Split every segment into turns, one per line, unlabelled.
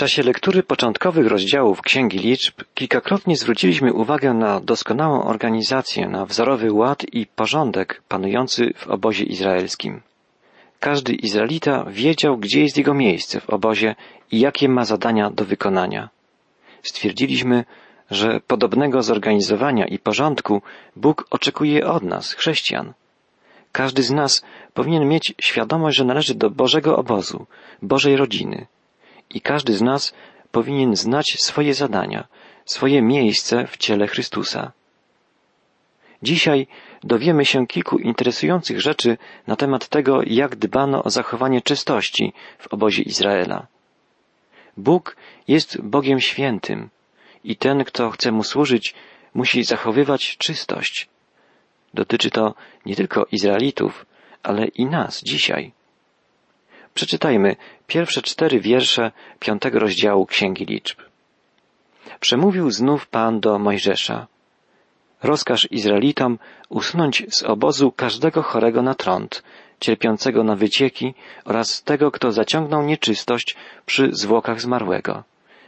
czasie lektury początkowych rozdziałów Księgi Liczb kilkakrotnie zwróciliśmy uwagę na doskonałą organizację, na wzorowy ład i porządek panujący w obozie izraelskim. Każdy Izraelita wiedział, gdzie jest jego miejsce w obozie i jakie ma zadania do wykonania. Stwierdziliśmy, że podobnego zorganizowania i porządku Bóg oczekuje od nas, chrześcijan. Każdy z nas powinien mieć świadomość, że należy do Bożego obozu, Bożej rodziny. I każdy z nas powinien znać swoje zadania, swoje miejsce w ciele Chrystusa. Dzisiaj dowiemy się kilku interesujących rzeczy na temat tego, jak dbano o zachowanie czystości w obozie Izraela. Bóg jest Bogiem świętym i ten, kto chce mu służyć, musi zachowywać czystość. Dotyczy to nie tylko Izraelitów, ale i nas dzisiaj. Przeczytajmy pierwsze cztery wiersze piątego rozdziału Księgi Liczb. Przemówił znów Pan do Mojżesza. Rozkaż Izraelitom usunąć z obozu każdego chorego na trąd, cierpiącego na wycieki oraz tego, kto zaciągnął nieczystość przy zwłokach zmarłego.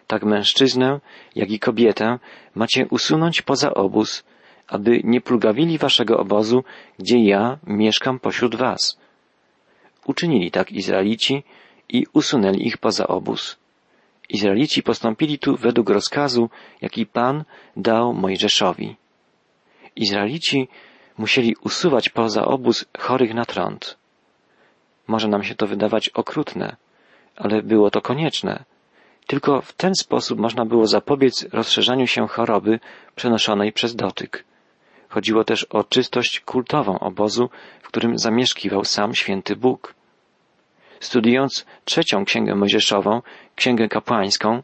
Tak mężczyznę, jak i kobietę macie usunąć poza obóz, aby nie plugawili waszego obozu, gdzie ja mieszkam pośród was. Uczynili tak Izraelici i usunęli ich poza obóz. Izraelici postąpili tu według rozkazu, jaki Pan dał Mojżeszowi. Izraelici musieli usuwać poza obóz chorych na trąd. Może nam się to wydawać okrutne, ale było to konieczne. Tylko w ten sposób można było zapobiec rozszerzaniu się choroby przenoszonej przez dotyk. Chodziło też o czystość kultową obozu, w którym zamieszkiwał sam święty Bóg. Studiując trzecią księgę mojżeszową, księgę kapłańską,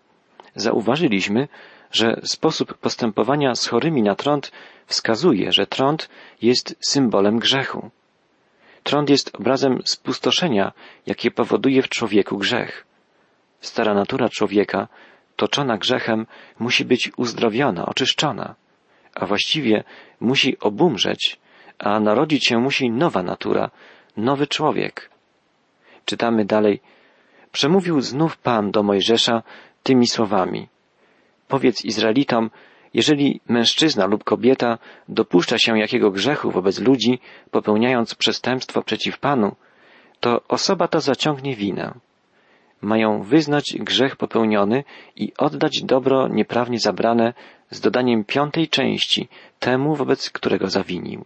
zauważyliśmy, że sposób postępowania z chorymi na trąd wskazuje, że trąd jest symbolem grzechu. Trąd jest obrazem spustoszenia, jakie powoduje w człowieku grzech. Stara natura człowieka, toczona grzechem, musi być uzdrowiona, oczyszczona, a właściwie musi obumrzeć, a narodzić się musi nowa natura, nowy człowiek. Czytamy dalej. Przemówił znów Pan do Mojżesza tymi słowami. Powiedz Izraelitom, jeżeli mężczyzna lub kobieta dopuszcza się jakiego grzechu wobec ludzi, popełniając przestępstwo przeciw Panu, to osoba ta zaciągnie winę. Mają wyznać grzech popełniony i oddać dobro nieprawnie zabrane z dodaniem piątej części temu, wobec którego zawinił.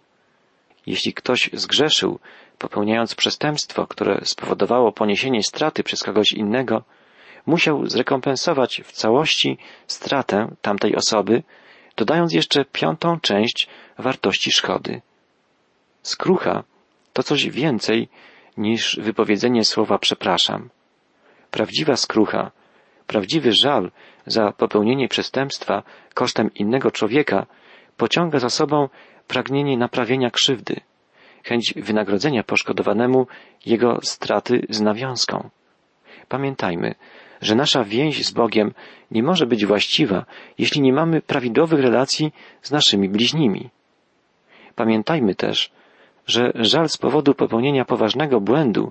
Jeśli ktoś zgrzeszył, popełniając przestępstwo, które spowodowało poniesienie straty przez kogoś innego, musiał zrekompensować w całości stratę tamtej osoby, dodając jeszcze piątą część wartości szkody. Skrucha to coś więcej niż wypowiedzenie słowa przepraszam. Prawdziwa skrucha, prawdziwy żal za popełnienie przestępstwa kosztem innego człowieka pociąga za sobą pragnienie naprawienia krzywdy, chęć wynagrodzenia poszkodowanemu jego straty z nawiązką. Pamiętajmy, że nasza więź z Bogiem nie może być właściwa, jeśli nie mamy prawidłowych relacji z naszymi bliźnimi. Pamiętajmy też, że żal z powodu popełnienia poważnego błędu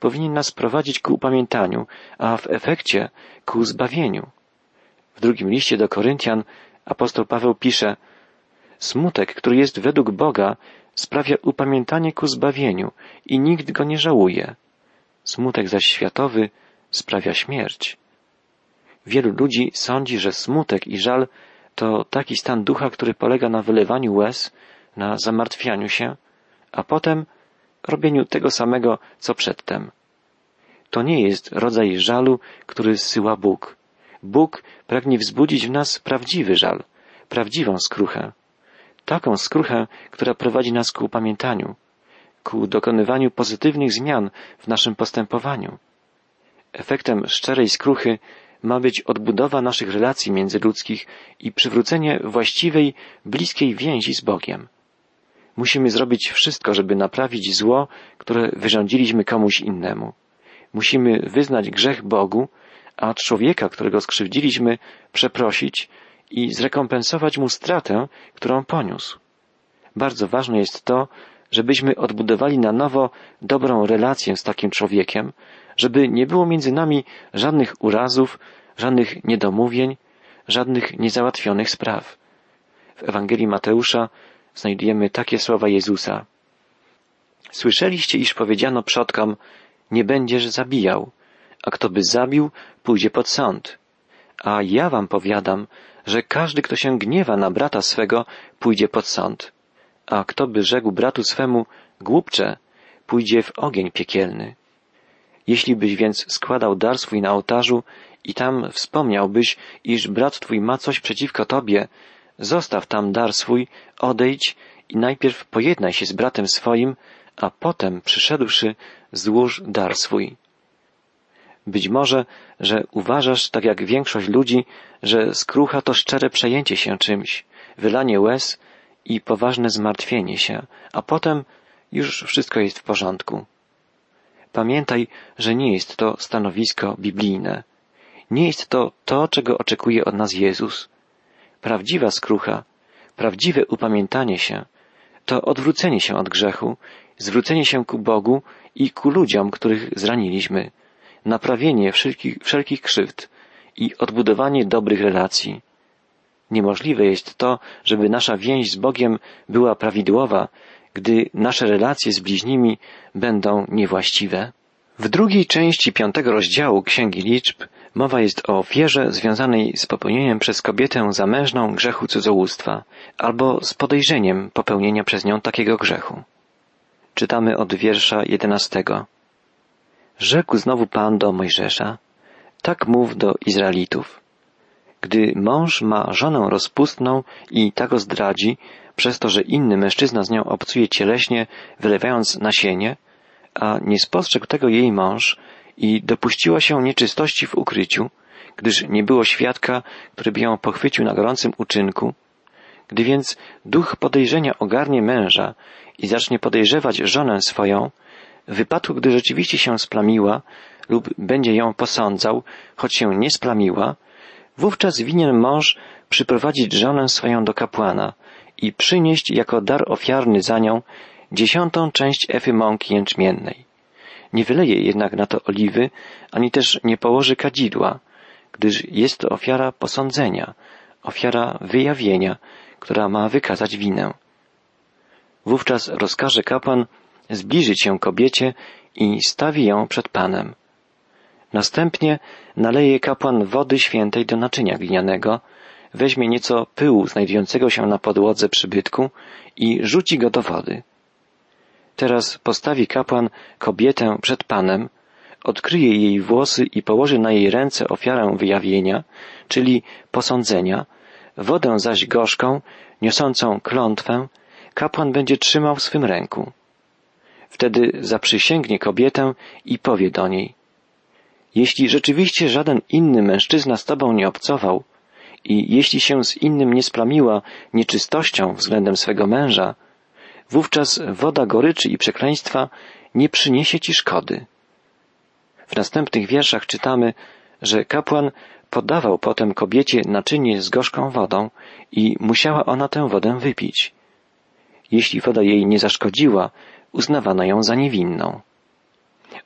powinien nas prowadzić ku upamiętaniu, a w efekcie ku zbawieniu. W drugim liście do Koryntian apostoł Paweł pisze, Smutek, który jest według Boga, sprawia upamiętanie ku zbawieniu i nikt go nie żałuje. Smutek zaś światowy sprawia śmierć. Wielu ludzi sądzi, że smutek i żal to taki stan ducha, który polega na wylewaniu łez, na zamartwianiu się, a potem robieniu tego samego, co przedtem. To nie jest rodzaj żalu, który zsyła Bóg. Bóg pragnie wzbudzić w nas prawdziwy żal, prawdziwą skruchę. Taką skruchę, która prowadzi nas ku upamiętaniu, ku dokonywaniu pozytywnych zmian w naszym postępowaniu. Efektem szczerej skruchy ma być odbudowa naszych relacji międzyludzkich i przywrócenie właściwej, bliskiej więzi z Bogiem. Musimy zrobić wszystko, żeby naprawić zło, które wyrządziliśmy komuś innemu. Musimy wyznać grzech Bogu, a człowieka, którego skrzywdziliśmy, przeprosić i zrekompensować mu stratę, którą poniósł. Bardzo ważne jest to, żebyśmy odbudowali na nowo dobrą relację z takim człowiekiem, żeby nie było między nami żadnych urazów, żadnych niedomówień, żadnych niezałatwionych spraw. W Ewangelii Mateusza znajdujemy takie słowa Jezusa. Słyszeliście, iż powiedziano przodkom, nie będziesz zabijał, a kto by zabił, pójdzie pod sąd. A ja wam powiadam, że każdy, kto się gniewa na brata swego, pójdzie pod sąd. A kto by rzekł bratu swemu, głupcze, pójdzie w ogień piekielny. Jeśli byś więc składał dar swój na ołtarzu i tam wspomniałbyś, iż brat twój ma coś przeciwko tobie, zostaw tam dar swój, odejdź i najpierw pojednaj się z bratem swoim, a potem przyszedłszy złóż dar swój. Być może, że uważasz, tak jak większość ludzi, że skrucha to szczere przejęcie się czymś, wylanie łez i poważne zmartwienie się, a potem już wszystko jest w porządku. Pamiętaj, że nie jest to stanowisko biblijne. Nie jest to to, czego oczekuje od nas Jezus. Prawdziwa skrucha, prawdziwe upamiętanie się, to odwrócenie się od grzechu, zwrócenie się ku Bogu i ku ludziom, których zraniliśmy, naprawienie wszelkich, wszelkich krzywd i odbudowanie dobrych relacji. Niemożliwe jest to, żeby nasza więź z Bogiem była prawidłowa, gdy nasze relacje z bliźnimi będą niewłaściwe. W drugiej części piątego rozdziału Księgi Liczb mowa jest o ofierze związanej z popełnieniem przez kobietę zamężną grzechu cudzołóstwa albo z podejrzeniem popełnienia przez nią takiego grzechu. Czytamy od wiersza jedenastego. Rzekł znowu Pan do Mojżesza, tak mów do Izraelitów. Gdy mąż ma żonę rozpustną i tak zdradzi, przez to, że inny mężczyzna z nią obcuje cieleśnie, wylewając nasienie, a nie spostrzegł tego jej mąż i dopuściła się nieczystości w ukryciu, gdyż nie było świadka, który by ją pochwycił na gorącym uczynku, gdy więc duch podejrzenia ogarnie męża i zacznie podejrzewać żonę swoją, w wypadku, gdy rzeczywiście się splamiła lub będzie ją posądzał, choć się nie splamiła, wówczas winien mąż przyprowadzić żonę swoją do kapłana i przynieść jako dar ofiarny za nią dziesiątą część efy mąki jęczmiennej. Nie wyleje jednak na to oliwy, ani też nie położy kadzidła, gdyż jest to ofiara posądzenia, ofiara wyjawienia, która ma wykazać winę. Wówczas rozkaże kapłan zbliżyć się kobiecie i stawi ją przed Panem. Następnie naleje kapłan wody świętej do naczynia glinianego, weźmie nieco pyłu znajdującego się na podłodze przybytku i rzuci go do wody. Teraz postawi kapłan kobietę przed Panem, odkryje jej włosy i położy na jej ręce ofiarę wyjawienia, czyli posądzenia, wodę zaś gorzką, niosącą klątwę, kapłan będzie trzymał w swym ręku. Wtedy zaprzysięgnie kobietę i powie do niej, jeśli rzeczywiście żaden inny mężczyzna z tobą nie obcował i jeśli się z innym nie splamiła nieczystością względem swego męża, wówczas woda goryczy i przekleństwa nie przyniesie ci szkody. W następnych wierszach czytamy, że kapłan podawał potem kobiecie naczynie z gorzką wodą i musiała ona tę wodę wypić. Jeśli woda jej nie zaszkodziła, uznawano ją za niewinną.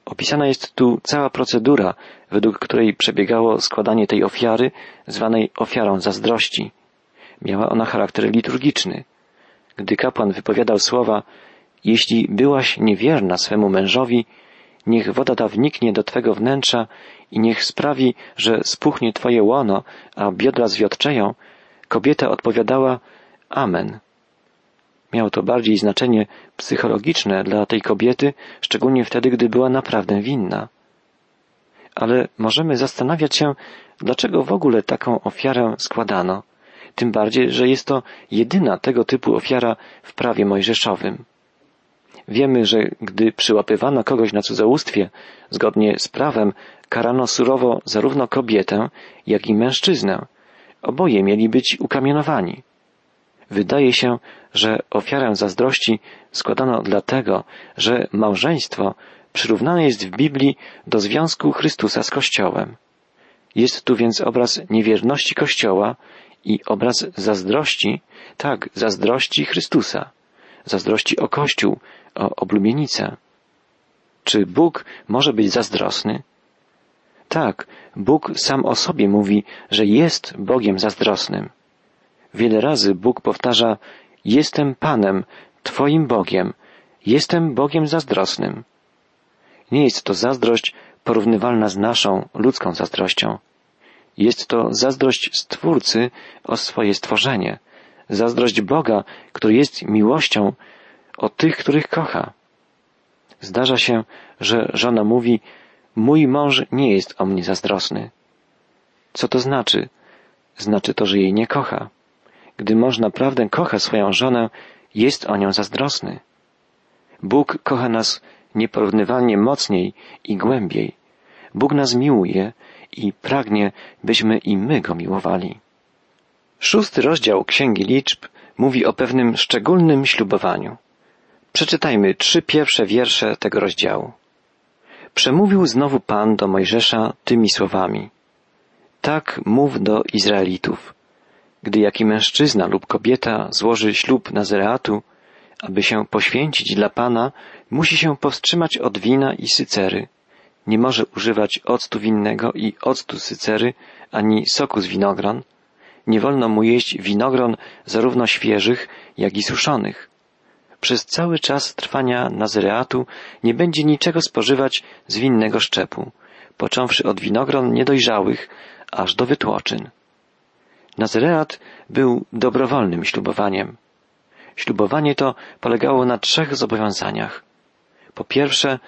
Opisana jest tu cała procedura, według której przebiegało składanie tej ofiary, zwanej ofiarą zazdrości. Miała ona charakter liturgiczny. Gdy kapłan wypowiadał słowa, jeśli byłaś niewierna swemu mężowi, niech woda ta wniknie do Twego wnętrza i niech sprawi, że spuchnie Twoje łono, a biodra zwiotczeją, kobieta odpowiadała Amen. Miało to bardziej znaczenie psychologiczne dla tej kobiety, szczególnie wtedy, gdy była naprawdę winna. Ale możemy zastanawiać się, dlaczego w ogóle taką ofiarę składano, tym bardziej, że jest to jedyna tego typu ofiara w prawie mojżeszowym. Wiemy, że gdy przyłapywano kogoś na cudzołóstwie, zgodnie z prawem, karano surowo zarówno kobietę, jak i mężczyznę. Oboje mieli być ukamienowani. Wydaje się, że ofiarę zazdrości składano dlatego, że małżeństwo przyrównane jest w Biblii do związku Chrystusa z Kościołem. Jest tu więc obraz niewierności Kościoła i obraz zazdrości, tak, zazdrości Chrystusa, zazdrości o Kościół, o oblubienicę. Czy Bóg może być zazdrosny? Tak, Bóg sam o sobie mówi, że jest Bogiem zazdrosnym. Wiele razy Bóg powtarza, jestem Panem, Twoim Bogiem, jestem Bogiem zazdrosnym. Nie jest to zazdrość porównywalna z naszą ludzką zazdrością. Jest to zazdrość Stwórcy o swoje stworzenie, zazdrość Boga, który jest miłością o tych, których kocha. Zdarza się, że żona mówi, mój mąż nie jest o mnie zazdrosny. Co to znaczy? Znaczy to, że jej nie kocha. Gdy mąż naprawdę kocha swoją żonę, jest o nią zazdrosny. Bóg kocha nas nieporównywalnie mocniej i głębiej. Bóg nas miłuje i pragnie, byśmy i my Go miłowali. Szósty rozdział Księgi Liczb mówi o pewnym szczególnym ślubowaniu. Przeczytajmy trzy pierwsze wiersze tego rozdziału. Przemówił znowu Pan do Mojżesza tymi słowami. Tak mów do Izraelitów. Gdy jaki mężczyzna lub kobieta złoży ślub Nazareatu, aby się poświęcić dla Pana, musi się powstrzymać od wina i sycery. Nie może używać octu winnego i octu sycery, ani soku z winogron. Nie wolno mu jeść winogron zarówno świeżych, jak i suszonych. Przez cały czas trwania Nazareatu nie będzie niczego spożywać z winnego szczepu, począwszy od winogron niedojrzałych, aż do wytłoczyn. Nazareat był dobrowolnym ślubowaniem. Ślubowanie to polegało na trzech zobowiązaniach. Po pierwsze,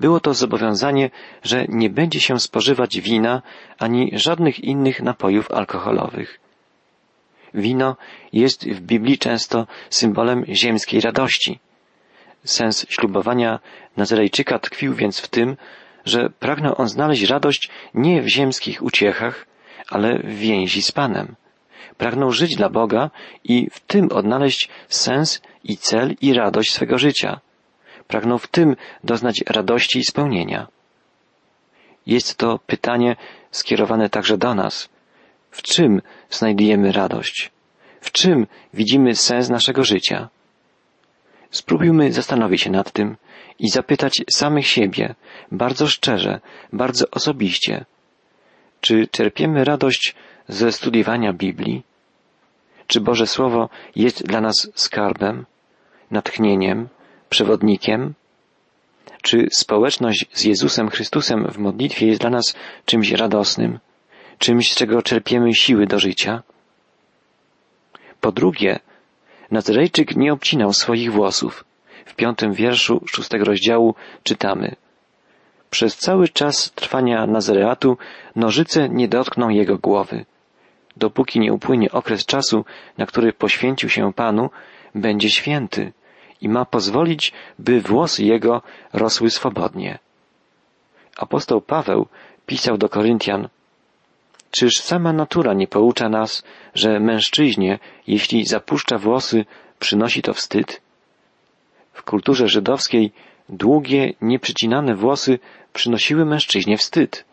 było to zobowiązanie, że nie będzie się spożywać wina ani żadnych innych napojów alkoholowych. Wino jest w Biblii często symbolem ziemskiej radości. Sens ślubowania Nazarejczyka tkwił więc w tym, że pragnął on znaleźć radość nie w ziemskich uciechach, ale w więzi z Panem. Pragnął żyć dla Boga i w tym odnaleźć sens i cel i radość swego życia. Pragnął w tym doznać radości i spełnienia. Jest to pytanie skierowane także do nas. W czym znajdujemy radość? W czym widzimy sens naszego życia? Spróbujmy zastanowić się nad tym i zapytać samych siebie, bardzo szczerze, bardzo osobiście, czy czerpiemy radość ze studiowania Biblii? Czy Boże Słowo jest dla nas skarbem, natchnieniem, przewodnikiem? Czy społeczność z Jezusem Chrystusem w modlitwie jest dla nas czymś radosnym, czymś, z czego czerpiemy siły do życia? Po drugie, Nazarejczyk nie obcinał swoich włosów. W piątym wierszu szóstego rozdziału czytamy Przez cały czas trwania Nazareatu nożyce nie dotkną jego głowy. Dopóki nie upłynie okres czasu, na który poświęcił się Panu, będzie święty i ma pozwolić, by włosy jego rosły swobodnie. Apostoł Paweł pisał do Koryntian Czyż sama natura nie poucza nas, że mężczyźnie, jeśli zapuszcza włosy, przynosi to wstyd? W kulturze żydowskiej długie, nieprzycinane włosy przynosiły mężczyźnie wstyd.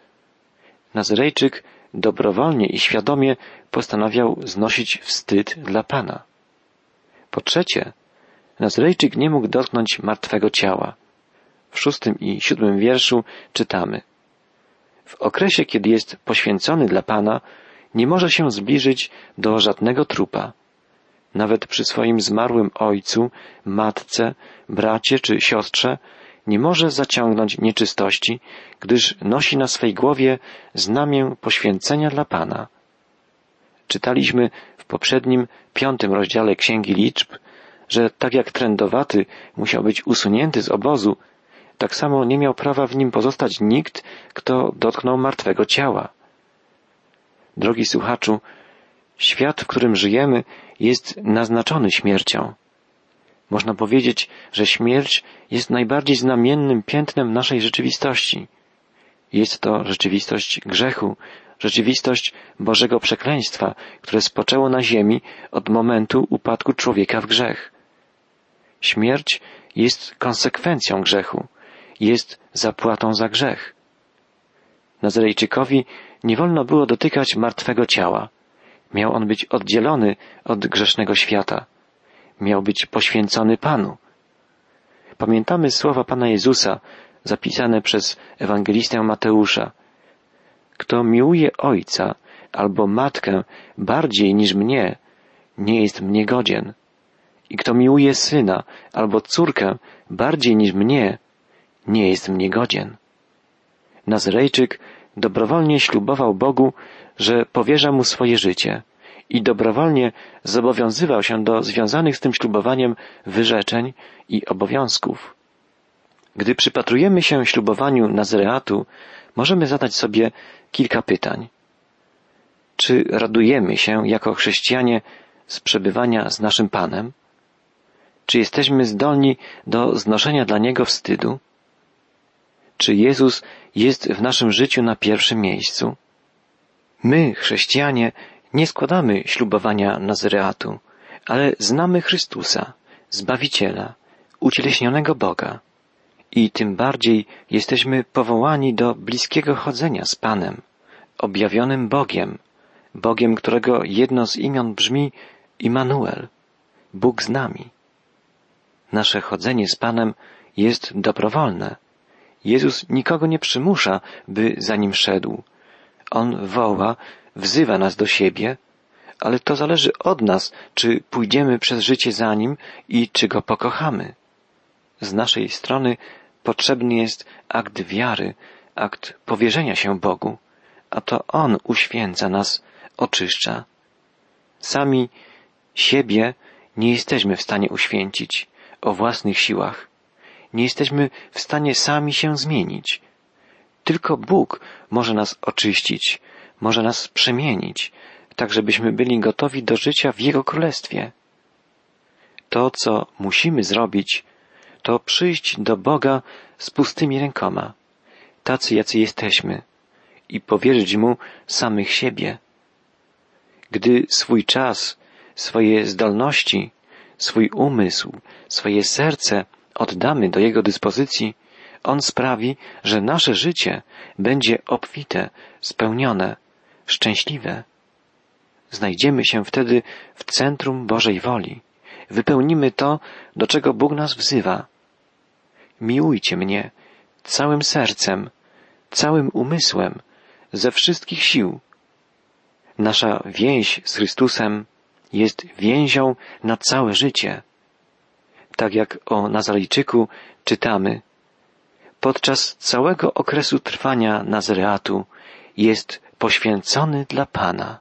Nazarejczyk dobrowolnie i świadomie postanawiał znosić wstyd dla Pana. Po trzecie, Nazarejczyk nie mógł dotknąć martwego ciała. W szóstym i siódmym wierszu czytamy w okresie, kiedy jest poświęcony dla Pana, nie może się zbliżyć do żadnego trupa. Nawet przy swoim zmarłym ojcu, matce, bracie czy siostrze nie może zaciągnąć nieczystości, gdyż nosi na swej głowie znamię poświęcenia dla Pana. Czytaliśmy w poprzednim, piątym rozdziale Księgi Liczb, że tak jak trędowaty musiał być usunięty z obozu, tak samo nie miał prawa w nim pozostać nikt, kto dotknął martwego ciała. Drogi słuchaczu, świat, w którym żyjemy, jest naznaczony śmiercią. Można powiedzieć, że śmierć jest najbardziej znamiennym piętnem naszej rzeczywistości. Jest to rzeczywistość grzechu, rzeczywistość Bożego przekleństwa, które spoczęło na ziemi od momentu upadku człowieka w grzech. Śmierć jest konsekwencją grzechu jest zapłatą za grzech. Nazarejczykowi nie wolno było dotykać martwego ciała. Miał on być oddzielony od grzesznego świata. Miał być poświęcony Panu. Pamiętamy słowa Pana Jezusa zapisane przez ewangelistę Mateusza. Kto miłuje ojca albo matkę bardziej niż mnie, nie jest mnie godzien. I kto miłuje syna albo córkę bardziej niż mnie, nie jest mnie godzien. Nazrejczyk dobrowolnie ślubował Bogu, że powierza mu swoje życie i dobrowolnie zobowiązywał się do związanych z tym ślubowaniem wyrzeczeń i obowiązków. Gdy przypatrujemy się ślubowaniu Nazreatu, możemy zadać sobie kilka pytań. Czy radujemy się jako chrześcijanie z przebywania z naszym Panem? Czy jesteśmy zdolni do znoszenia dla Niego wstydu? Czy Jezus jest w naszym życiu na pierwszym miejscu? My, chrześcijanie, nie składamy ślubowania Nazareatu, ale znamy Chrystusa, Zbawiciela, ucieleśnionego Boga. I tym bardziej jesteśmy powołani do bliskiego chodzenia z Panem, objawionym Bogiem, Bogiem, którego jedno z imion brzmi Immanuel, Bóg z nami. Nasze chodzenie z Panem jest dobrowolne. Jezus nikogo nie przymusza, by za nim szedł. On woła, wzywa nas do siebie, ale to zależy od nas, czy pójdziemy przez życie za nim i czy go pokochamy. Z naszej strony potrzebny jest akt wiary, akt powierzenia się Bogu, a to On uświęca nas, oczyszcza. Sami siebie nie jesteśmy w stanie uświęcić o własnych siłach. Nie jesteśmy w stanie sami się zmienić. Tylko Bóg może nas oczyścić, może nas przemienić, tak żebyśmy byli gotowi do życia w Jego Królestwie. To, co musimy zrobić, to przyjść do Boga z pustymi rękoma, tacy jacy jesteśmy, i powierzyć Mu samych siebie. Gdy swój czas, swoje zdolności, swój umysł, swoje serce oddamy do Jego dyspozycji, On sprawi, że nasze życie będzie obfite, spełnione, szczęśliwe. Znajdziemy się wtedy w centrum Bożej woli. Wypełnimy to, do czego Bóg nas wzywa. Miłujcie mnie całym sercem, całym umysłem, ze wszystkich sił. Nasza więź z Chrystusem jest więzią na całe życie. Tak jak o Nazarejczyku czytamy, podczas całego okresu trwania Nazareatu jest poświęcony dla Pana.